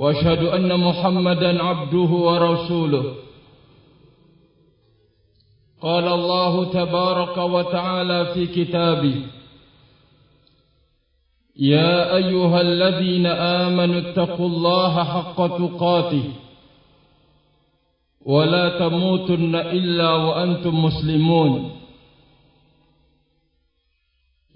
وأشهد أن محمدا عبده ورسوله. قال الله تبارك وتعالى في كتابه يا أيها الذين آمنوا اتقوا الله حق تقاته ولا تموتن إلا وأنتم مسلمون.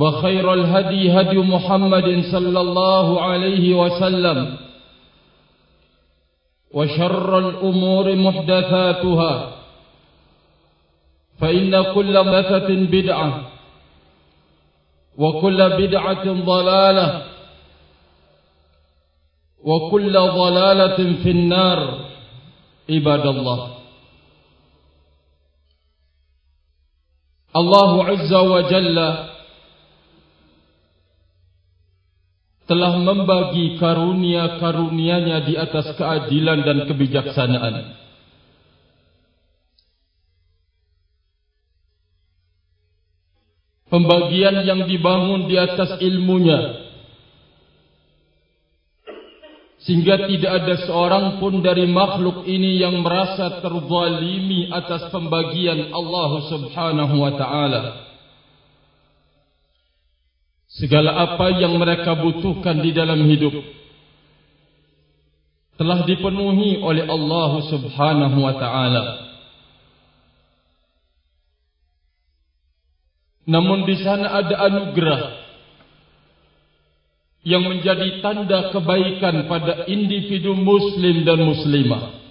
وخير الهدي هدي محمد صلى الله عليه وسلم وشر الأمور محدثاتها فإن كل مثة بدعة وكل بدعة ضلالة وكل ضلالة في النار عباد الله. الله عز وجل telah membagi karunia-karunianya di atas keadilan dan kebijaksanaan. Pembagian yang dibangun di atas ilmunya Sehingga tidak ada seorang pun dari makhluk ini yang merasa terzalimi atas pembagian Allah subhanahu wa ta'ala Segala apa yang mereka butuhkan di dalam hidup Telah dipenuhi oleh Allah subhanahu wa ta'ala. Namun di sana ada anugerah yang menjadi tanda kebaikan pada individu muslim dan muslimah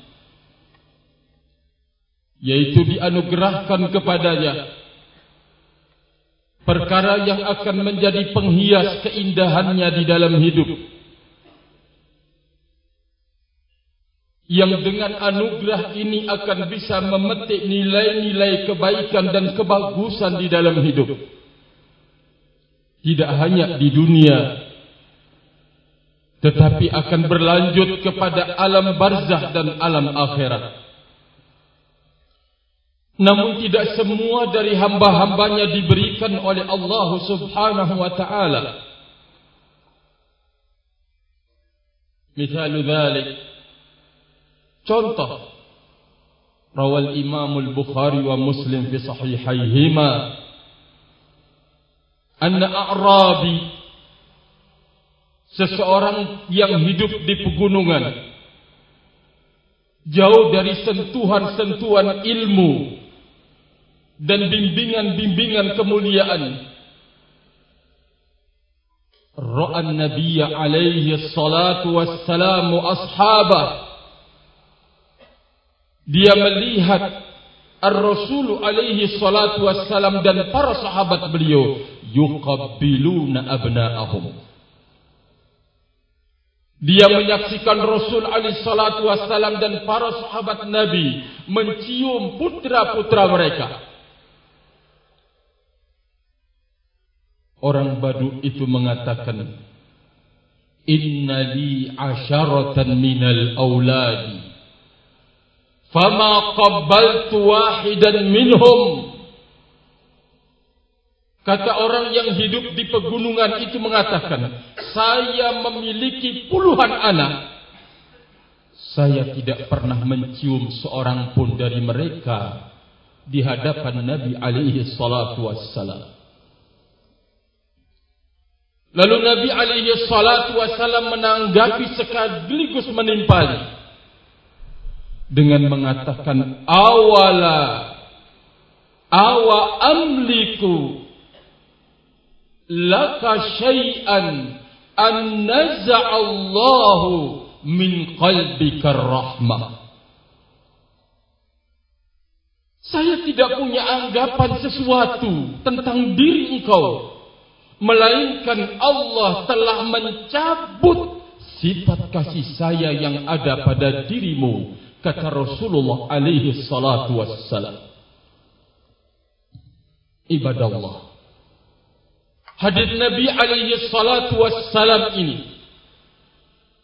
yaitu dianugerahkan kepadanya perkara yang akan menjadi penghias keindahannya di dalam hidup yang dengan anugerah ini akan bisa memetik nilai-nilai kebaikan dan kebagusan di dalam hidup. Tidak hanya di dunia, tetapi akan berlanjut kepada alam barzah dan alam akhirat. Namun tidak semua dari hamba-hambanya diberikan oleh Allah subhanahu wa ta'ala. Misalu dhalik, Contoh. Rawal Imam Al-Bukhari wa Muslim fi sahihayhima. Anna A'rabi. Seseorang yang hidup di pegunungan. Jauh dari sentuhan-sentuhan ilmu Dan bimbingan-bimbingan kemuliaan Ra'an Nabiya alaihi salatu wassalamu ashabah dia melihat Ar-Rasul alaihi salatu wassalam dan para sahabat beliau yuqabbiluna abna'ahum. Dia menyaksikan Rasul alaihi salatu wassalam dan para sahabat Nabi mencium putra-putra mereka. Orang Badu itu mengatakan, Inna li asharatan minal awladi fama qabbaltu wahidan minhum Kata orang yang hidup di pegunungan itu mengatakan, saya memiliki puluhan anak. Saya tidak pernah mencium seorang pun dari mereka di hadapan Nabi alaihi salatu wassalam. Lalu Nabi alaihi salatu wassalam menanggapi sekaligus menimpali. Dengan mengatakan awala awa amliku laka syai'an an naza'allahu min qalbika rahmah. Saya tidak punya anggapan sesuatu tentang diri engkau melainkan Allah telah mencabut sifat kasih saya yang ada pada dirimu kata Rasulullah alaihi salatu wassalam. Ibadah Allah Hadis Nabi alaihi salatu wassalam ini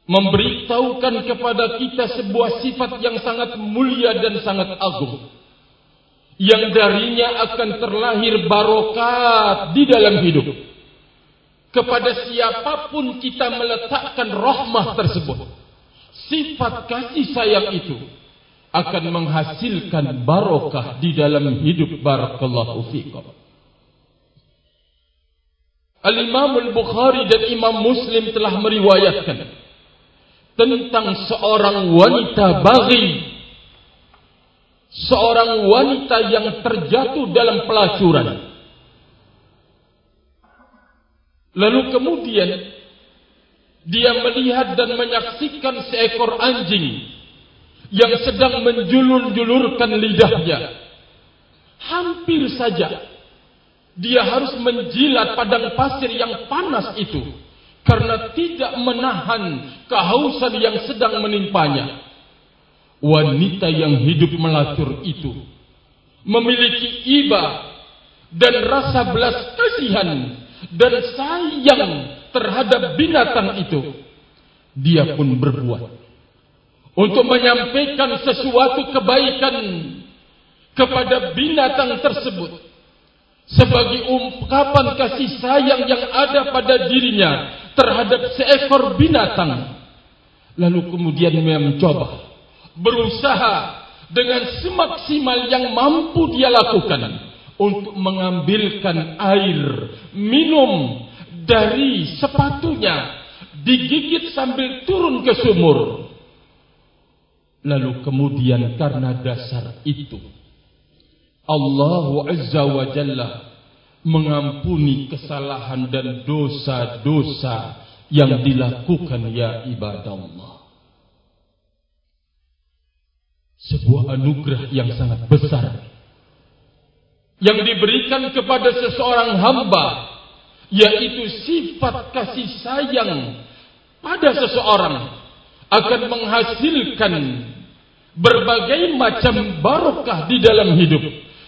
memberitahukan kepada kita sebuah sifat yang sangat mulia dan sangat agung yang darinya akan terlahir barokat di dalam hidup kepada siapapun kita meletakkan rahmah tersebut. Sifat kasih sayang itu akan menghasilkan barokah di dalam hidup. Barakallahu fikum. Al-Imam Al-Bukhari dan Imam Muslim telah meriwayatkan tentang seorang wanita bagi seorang wanita yang terjatuh dalam pelacuran lalu kemudian dia melihat dan menyaksikan seekor anjing yang sedang menjulur-julurkan lidahnya hampir saja dia harus menjilat padang pasir yang panas itu karena tidak menahan kehausan yang sedang menimpanya. Wanita yang hidup melacur itu memiliki iba dan rasa belas kasihan dan sayang terhadap binatang itu. Dia pun berbuat untuk menyampaikan sesuatu kebaikan kepada binatang tersebut sebagai ungkapan kasih sayang yang ada pada dirinya terhadap seekor binatang. Lalu kemudian dia mencoba berusaha dengan semaksimal yang mampu dia lakukan untuk mengambilkan air minum dari sepatunya digigit sambil turun ke sumur. Lalu kemudian karena dasar itu Allah Azza wa Jalla mengampuni kesalahan dan dosa-dosa yang dilakukan ya ibadah Allah. Sebuah anugerah yang sangat besar yang diberikan kepada seseorang hamba yaitu sifat kasih sayang pada seseorang akan menghasilkan berbagai macam barokah di dalam hidup.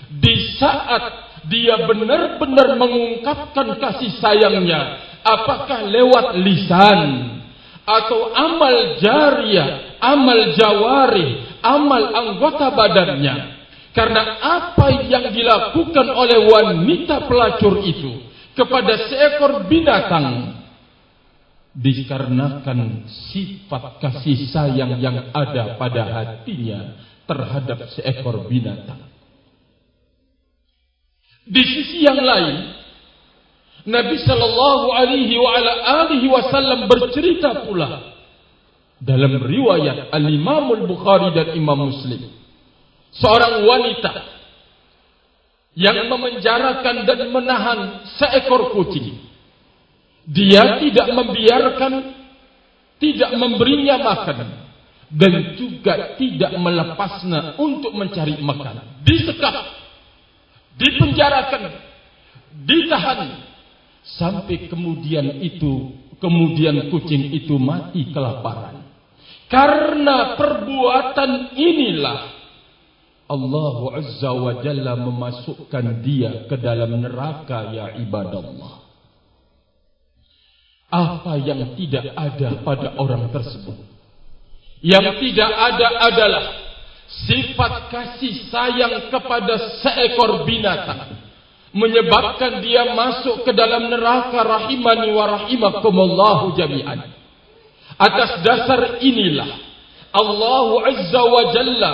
Di saat dia benar-benar mengungkapkan kasih sayangnya apakah lewat lisan atau amal jariah amal jawari amal anggota badannya karena apa yang dilakukan oleh wanita pelacur itu kepada seekor binatang dikarenakan sifat kasih sayang yang ada pada hatinya terhadap seekor binatang di sisi yang lain, Nabi sallallahu alaihi wa ala alihi wasallam bercerita pula dalam riwayat Al-Imam Al-Bukhari dan Imam Muslim. Seorang wanita yang memenjarakan dan menahan seekor kucing. Dia tidak membiarkan tidak memberinya makan dan juga tidak melepasnya untuk mencari makan. Disekap dipenjarakan, ditahan sampai kemudian itu kemudian kucing itu mati kelaparan. Karena perbuatan inilah Allah Azza wa Jalla memasukkan dia ke dalam neraka ya ibadah Allah. Apa yang tidak ada pada orang tersebut? Yang tidak ada adalah sifat kasih sayang kepada seekor binatang menyebabkan dia masuk ke dalam neraka rahimani wa rahimakumullahu jami'an atas dasar inilah Allah Azza wa Jalla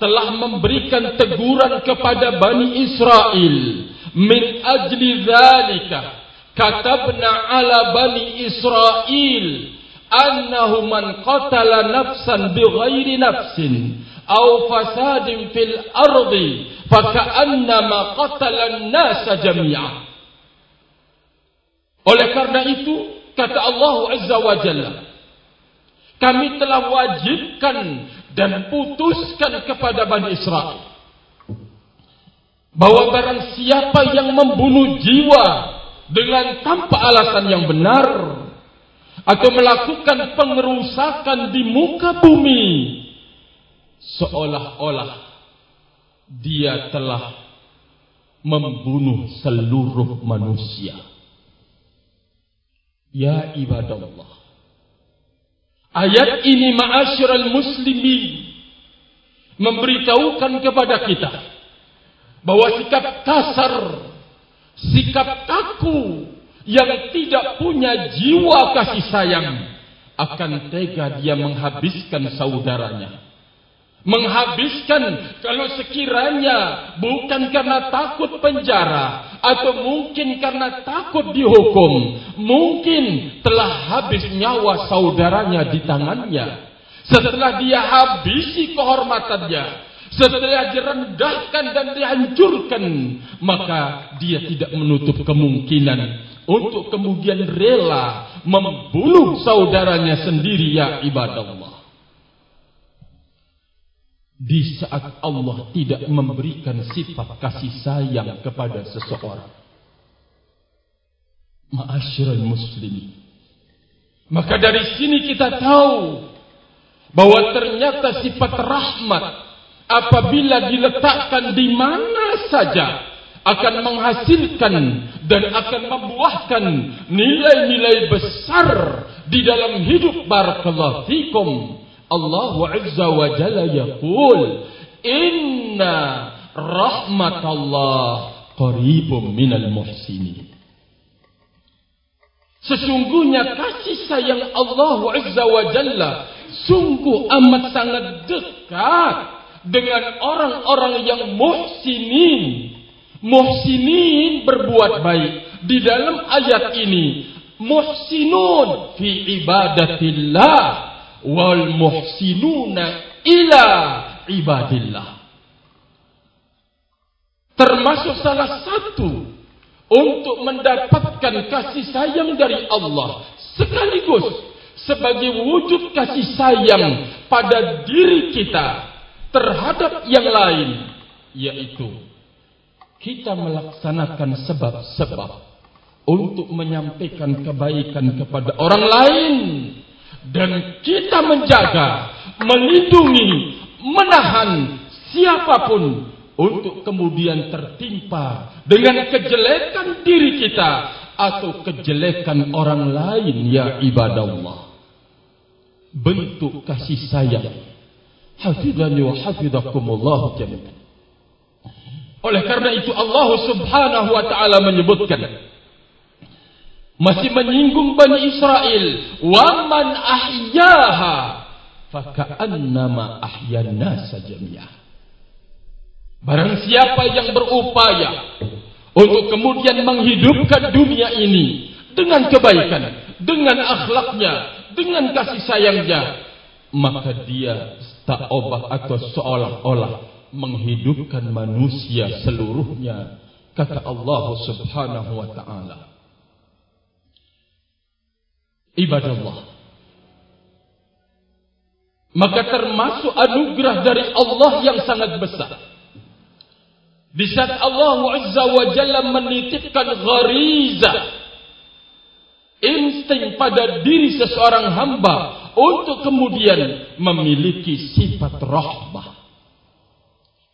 telah memberikan teguran kepada Bani Israel. Min ajli dhalika. Katabna ala Bani Israel. Annahu man qatala nafsan bighairi nafsin. Au fasadin fil ardi. Faka'annama qatala nasa jami'ah. Oleh karena itu, kata Allah Azza wa Jalla, kami telah wajibkan dan putuskan kepada Bani Israel bahwa barang siapa yang membunuh jiwa dengan tanpa alasan yang benar atau melakukan pengerusakan di muka bumi seolah-olah dia telah membunuh seluruh manusia. Ya ibadallah. Ayat ini ma'asyiral muslimin memberitahukan kepada kita bahwa sikap kasar, sikap kaku yang tidak punya jiwa kasih sayang akan tega dia menghabiskan saudaranya menghabiskan kalau sekiranya bukan karena takut penjara atau mungkin karena takut dihukum mungkin telah habis nyawa saudaranya di tangannya. Setelah dia habisi kehormatannya setelah direndahkan dan dihancurkan maka dia tidak menutup kemungkinan untuk kemudian rela membunuh saudaranya sendiri ya ibadah Allah di saat Allah tidak memberikan sifat kasih sayang kepada seseorang. Ma'asyiral muslimin. Maka dari sini kita tahu bahwa ternyata sifat rahmat apabila diletakkan di mana saja akan menghasilkan dan akan membuahkan nilai-nilai besar di dalam hidup barakallahu fikum. Allah Azza wa Jalla yaqul inna rahmatallah qaribum minal muhsinin Sesungguhnya kasih sayang Allah Azza wa Jalla sungguh amat sangat dekat dengan orang-orang yang muhsinin. Muhsinin berbuat baik. Di dalam ayat ini, muhsinun fi ibadatillah wal muhsinuna ila ibadillah. Termasuk salah satu untuk mendapatkan kasih sayang dari Allah. Sekaligus sebagai wujud kasih sayang pada diri kita terhadap yang lain yaitu kita melaksanakan sebab-sebab untuk menyampaikan kebaikan kepada orang lain dan kita menjaga, melindungi, menahan siapapun untuk kemudian tertimpa dengan kejelekan diri kita atau kejelekan orang lain ya ibadah Allah. Bentuk kasih sayang. Hafidhani wa hafidhakumullah jami'an. Oleh karena itu Allah Subhanahu wa taala menyebutkan masih menyinggung Bani Israel. Wa man ahyaha faka'annama ahyan nasa jami'ah. Barang siapa yang berupaya untuk kemudian menghidupkan dunia ini dengan kebaikan dengan akhlaknya dengan kasih sayangnya maka dia tak obah atau seolah-olah menghidupkan manusia seluruhnya kata Allah Subhanahu wa taala ibadah Allah. Maka termasuk anugerah dari Allah yang sangat besar. Di saat Allah Azza wa Jalla menitipkan ghariza insting pada diri seseorang hamba untuk kemudian memiliki sifat rahmah.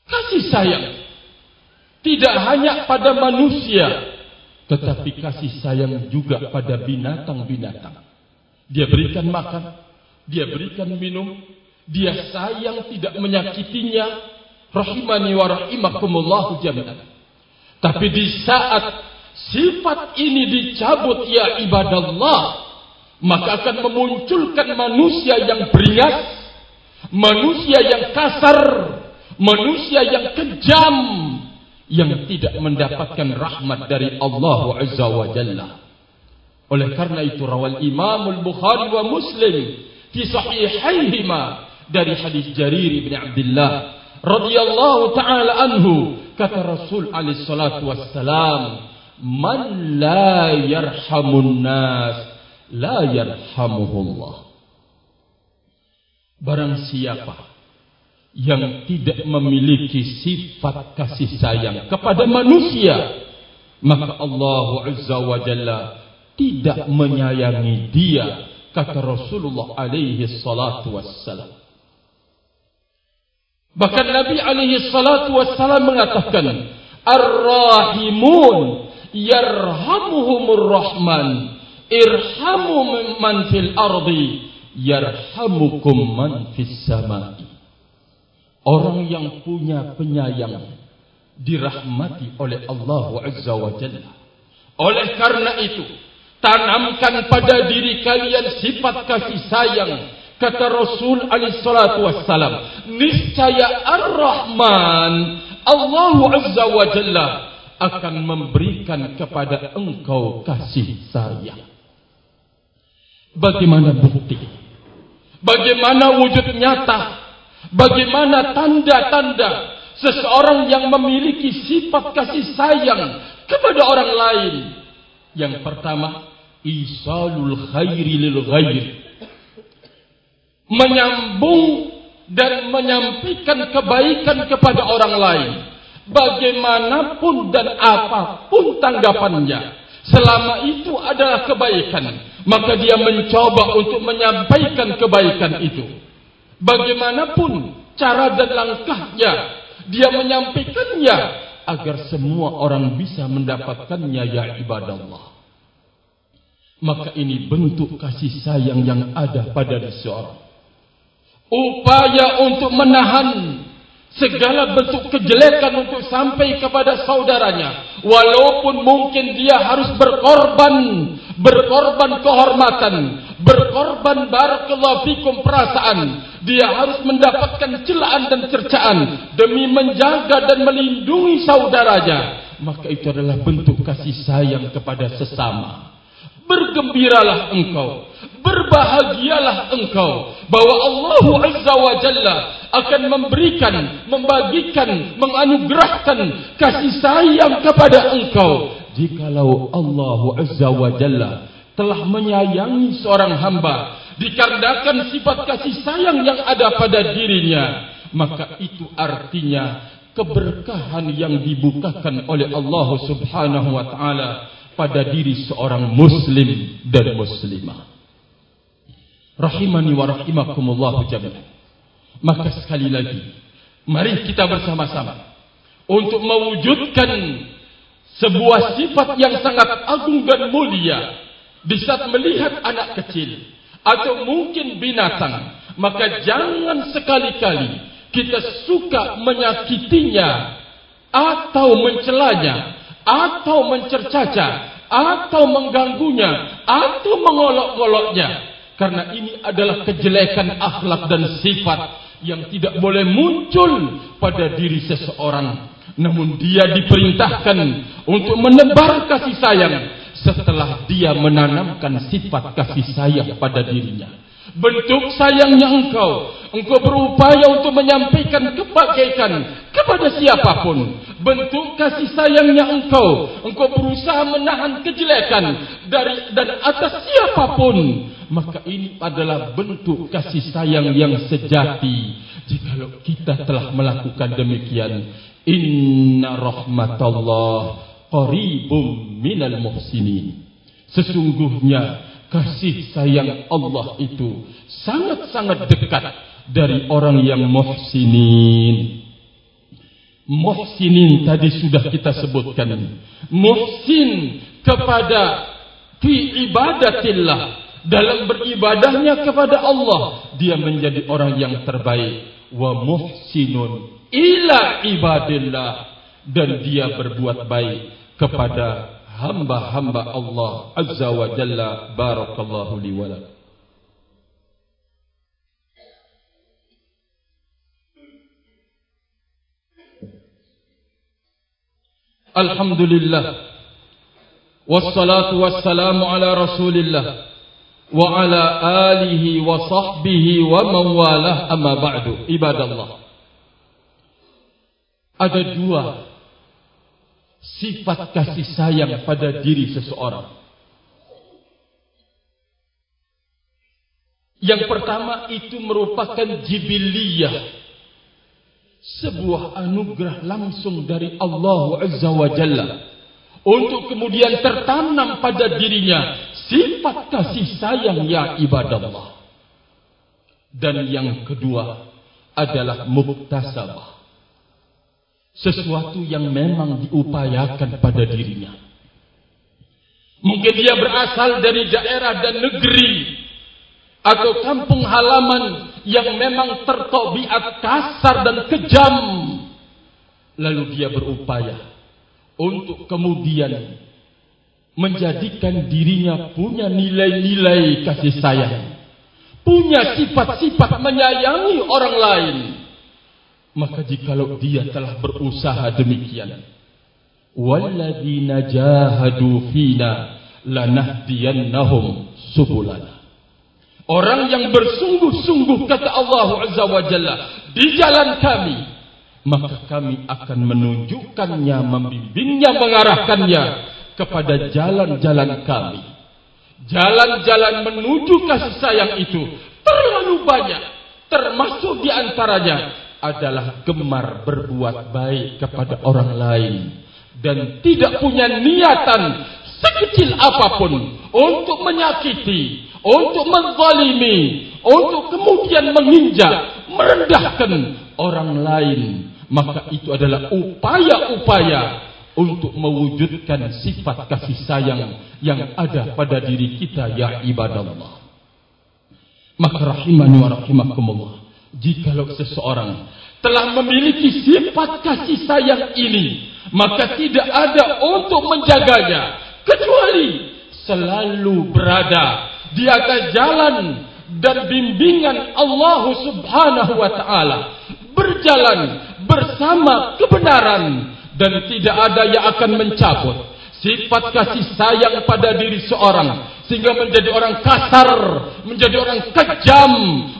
Kasih sayang tidak hanya pada manusia tetapi kasih sayang juga pada binatang-binatang. Dia berikan makan, dia berikan minum, Dia sayang tidak menyakitinya. Rahimani wa rahimakumullahu jami'an. Tapi di saat sifat ini dicabut ya ibadallah, maka akan memunculkan manusia yang beringat, manusia yang kasar, manusia yang kejam, yang tidak mendapatkan rahmat dari Allah Azza wa Jalla. Oleh karena itu rawal Imam Al-Bukhari wa Muslim fi sahihaihima dari hadis Jarir bin Abdullah radhiyallahu taala anhu kata Rasul alaihi salatu wassalam man la yarhamun nas la yarhamuhullah barang siapa yang tidak memiliki sifat kasih sayang kepada manusia maka Allah Azza wa Jalla tidak menyayangi dia kata Rasulullah alaihi salatu wassalam. Bahkan Nabi alaihi salatu wassalam mengatakan ar-rahimun yarhamuhumur rahman irhamu man fil ardi yarhamukum man fis samai Orang yang punya penyayang dirahmati oleh Allah Azza wa Jalla. Oleh karena itu, tanamkan pada diri kalian sifat kasih sayang. Kata Rasul alaihi salatu wassalam, niscaya Ar-Rahman Allah Azza wa Jalla akan memberikan kepada engkau kasih sayang. Bagaimana bukti? Bagaimana wujud nyata Bagaimana tanda-tanda seseorang yang memiliki sifat kasih sayang kepada orang lain? Yang pertama, isalul khairi lil ghair. Menyambung dan menyampaikan kebaikan kepada orang lain. Bagaimanapun dan apapun tanggapannya. Selama itu adalah kebaikan. Maka dia mencoba untuk menyampaikan kebaikan itu bagaimanapun cara dan langkahnya dia menyampaikannya agar semua orang bisa mendapatkannya ya ibadah Allah maka ini bentuk kasih sayang yang ada pada seseorang. Upaya untuk menahan segala bentuk kejelekan untuk sampai kepada saudaranya. Walaupun mungkin dia harus berkorban berkorban kehormatan berkorban barakallahu fikum perasaan. Dia harus mendapatkan celaan dan cercaan demi menjaga dan melindungi saudaranya. Maka itu adalah bentuk kasih sayang kepada sesama. Bergembiralah engkau. Berbahagialah engkau bahwa Allah Azza wa Jalla akan memberikan membagikan menganugerahkan kasih sayang kepada engkau. Jikalau Allah Azza wa Jalla telah menyayangi seorang hamba dikarenakan sifat kasih sayang yang ada pada dirinya maka itu artinya keberkahan yang dibukakan oleh Allah Subhanahu wa taala pada diri seorang muslim dan muslimah. Rahimani wa rahimakumullah jami'an. Maka sekali lagi, mari kita bersama-sama untuk mewujudkan sebuah sifat yang sangat agung dan mulia di saat melihat anak kecil atau mungkin binatang, maka jangan sekali-kali kita suka menyakitinya atau mencelanya atau mencercaca atau mengganggunya atau mengolok-oloknya. Karena ini adalah kejelekan akhlak dan sifat yang tidak boleh muncul pada diri seseorang. Namun dia diperintahkan untuk menebar kasih sayang setelah dia menanamkan sifat kasih sayang pada dirinya. Bentuk sayangnya engkau engkau berupaya untuk menyampaikan kebaikan kepada siapapun. Bentuk kasih sayangnya engkau engkau berusaha menahan kejelekan dari dan atas siapapun. Maka ini adalah bentuk kasih sayang yang sejati. Jika kita telah melakukan demikian inna rahmatallah qaribum minal muhsinin sesungguhnya kasih sayang Allah itu sangat-sangat dekat dari orang yang muhsinin. Muhsinin tadi sudah kita sebutkan. Muhsin kepada fi ibadatillah dalam beribadahnya kepada Allah dia menjadi orang yang terbaik wa muhsinun ila ibadillah dan dia berbuat baik kepada hamba-hamba Allah azza wa jalla barakallahu li wa lakum Alhamdulillah Wassalatu wassalamu ala rasulillah Wa ala alihi wa sahbihi wa mawalah amma ba'du Ibadallah Ada dua Sifat kasih sayang pada diri seseorang Yang pertama itu merupakan jibiliyah sebuah anugerah langsung dari Allah Azza wa Jalla untuk kemudian tertanam pada dirinya sifat kasih sayang ya ibadah Allah. Dan yang kedua adalah muktasabah. Sesuatu yang memang diupayakan pada dirinya. Mungkin dia berasal dari daerah dan negeri atau kampung halaman yang memang tertobiat kasar dan kejam lalu dia berupaya untuk kemudian menjadikan dirinya punya nilai-nilai kasih sayang punya sifat-sifat menyayangi orang lain maka jikalau dia telah berusaha demikian walladzina jahadu fina lanahdiyannahum subulana Orang yang bersungguh-sungguh kata Allah Azza wa Jalla di jalan kami maka kami akan menunjukkannya, membimbingnya, mengarahkannya kepada jalan-jalan kami. Jalan-jalan menuju kasih sayang itu terlalu banyak. Termasuk di antaranya adalah gemar berbuat baik kepada orang lain dan tidak punya niatan sekecil apapun untuk menyakiti, untuk menzalimi, untuk kemudian menginjak, merendahkan orang lain, maka itu adalah upaya-upaya untuk mewujudkan sifat kasih sayang yang ada pada diri kita ya ibadah Allah. Maka rahimani wa rahimakumullah, jikalau seseorang telah memiliki sifat kasih sayang ini, maka tidak ada untuk menjaganya kecuali selalu berada di atas jalan dan bimbingan Allah Subhanahu wa taala. Berjalan bersama kebenaran dan tidak ada yang akan mencabut sifat kasih sayang pada diri seorang. Sehingga menjadi orang kasar menjadi orang kejam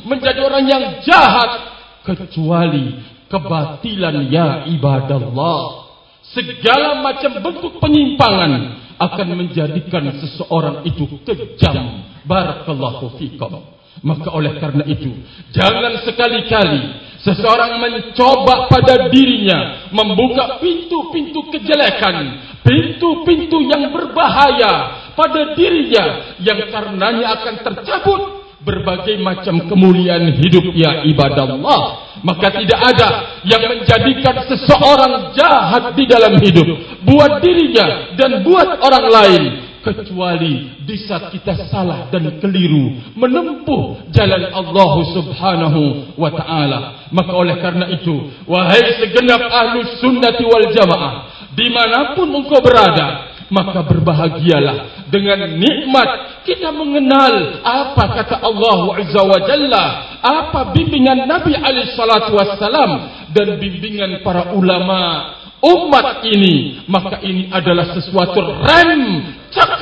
menjadi orang yang jahat. Kecuali kebatilan ya ibadah Allah segala macam bentuk penyimpangan akan menjadikan seseorang itu kejam. Barakallahu fikum maka oleh karena itu jangan sekali-kali seseorang mencoba pada dirinya membuka pintu-pintu kejelekan pintu-pintu yang berbahaya pada dirinya yang karenanya akan tercabut berbagai macam kemuliaan hidup ya ibadah Allah. Maka tidak ada yang menjadikan seseorang jahat di dalam hidup. Buat dirinya dan buat orang lain kecuali di saat kita salah dan keliru menempuh jalan Allah Subhanahu wa taala. Maka oleh karena itu wahai segenap ahli sunnati wal jamaah dimanapun engkau berada maka berbahagialah dengan nikmat kita mengenal apa kata Allah Azza wa Jalla apa bimbingan Nabi alaihi salatu wasallam dan bimbingan para ulama umat ini. Maka ini adalah sesuatu rem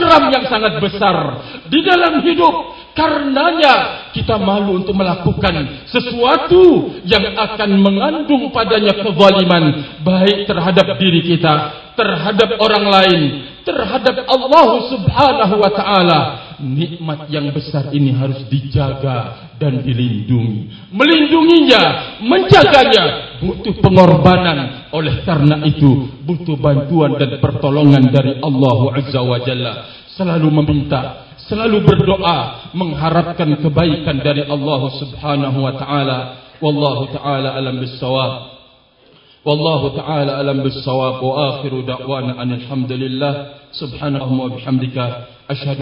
cakram yang sangat besar di dalam hidup. Karenanya kita malu untuk melakukan sesuatu yang akan mengandung padanya kezaliman baik terhadap diri kita terhadap orang lain terhadap Allah Subhanahu wa taala. Nikmat yang besar ini harus dijaga dan dilindungi. Melindunginya, menjaganya butuh pengorbanan. Oleh karena itu butuh bantuan dan pertolongan dari Allah Azza wa Jalla. Selalu meminta, selalu berdoa, mengharapkan kebaikan dari Allah Subhanahu wa taala. Wallahu taala alam bisawab. والله تعالى ألم بالصواب وآخر دعوانا أن الحمد لله سبحانه وبحمدك أشهد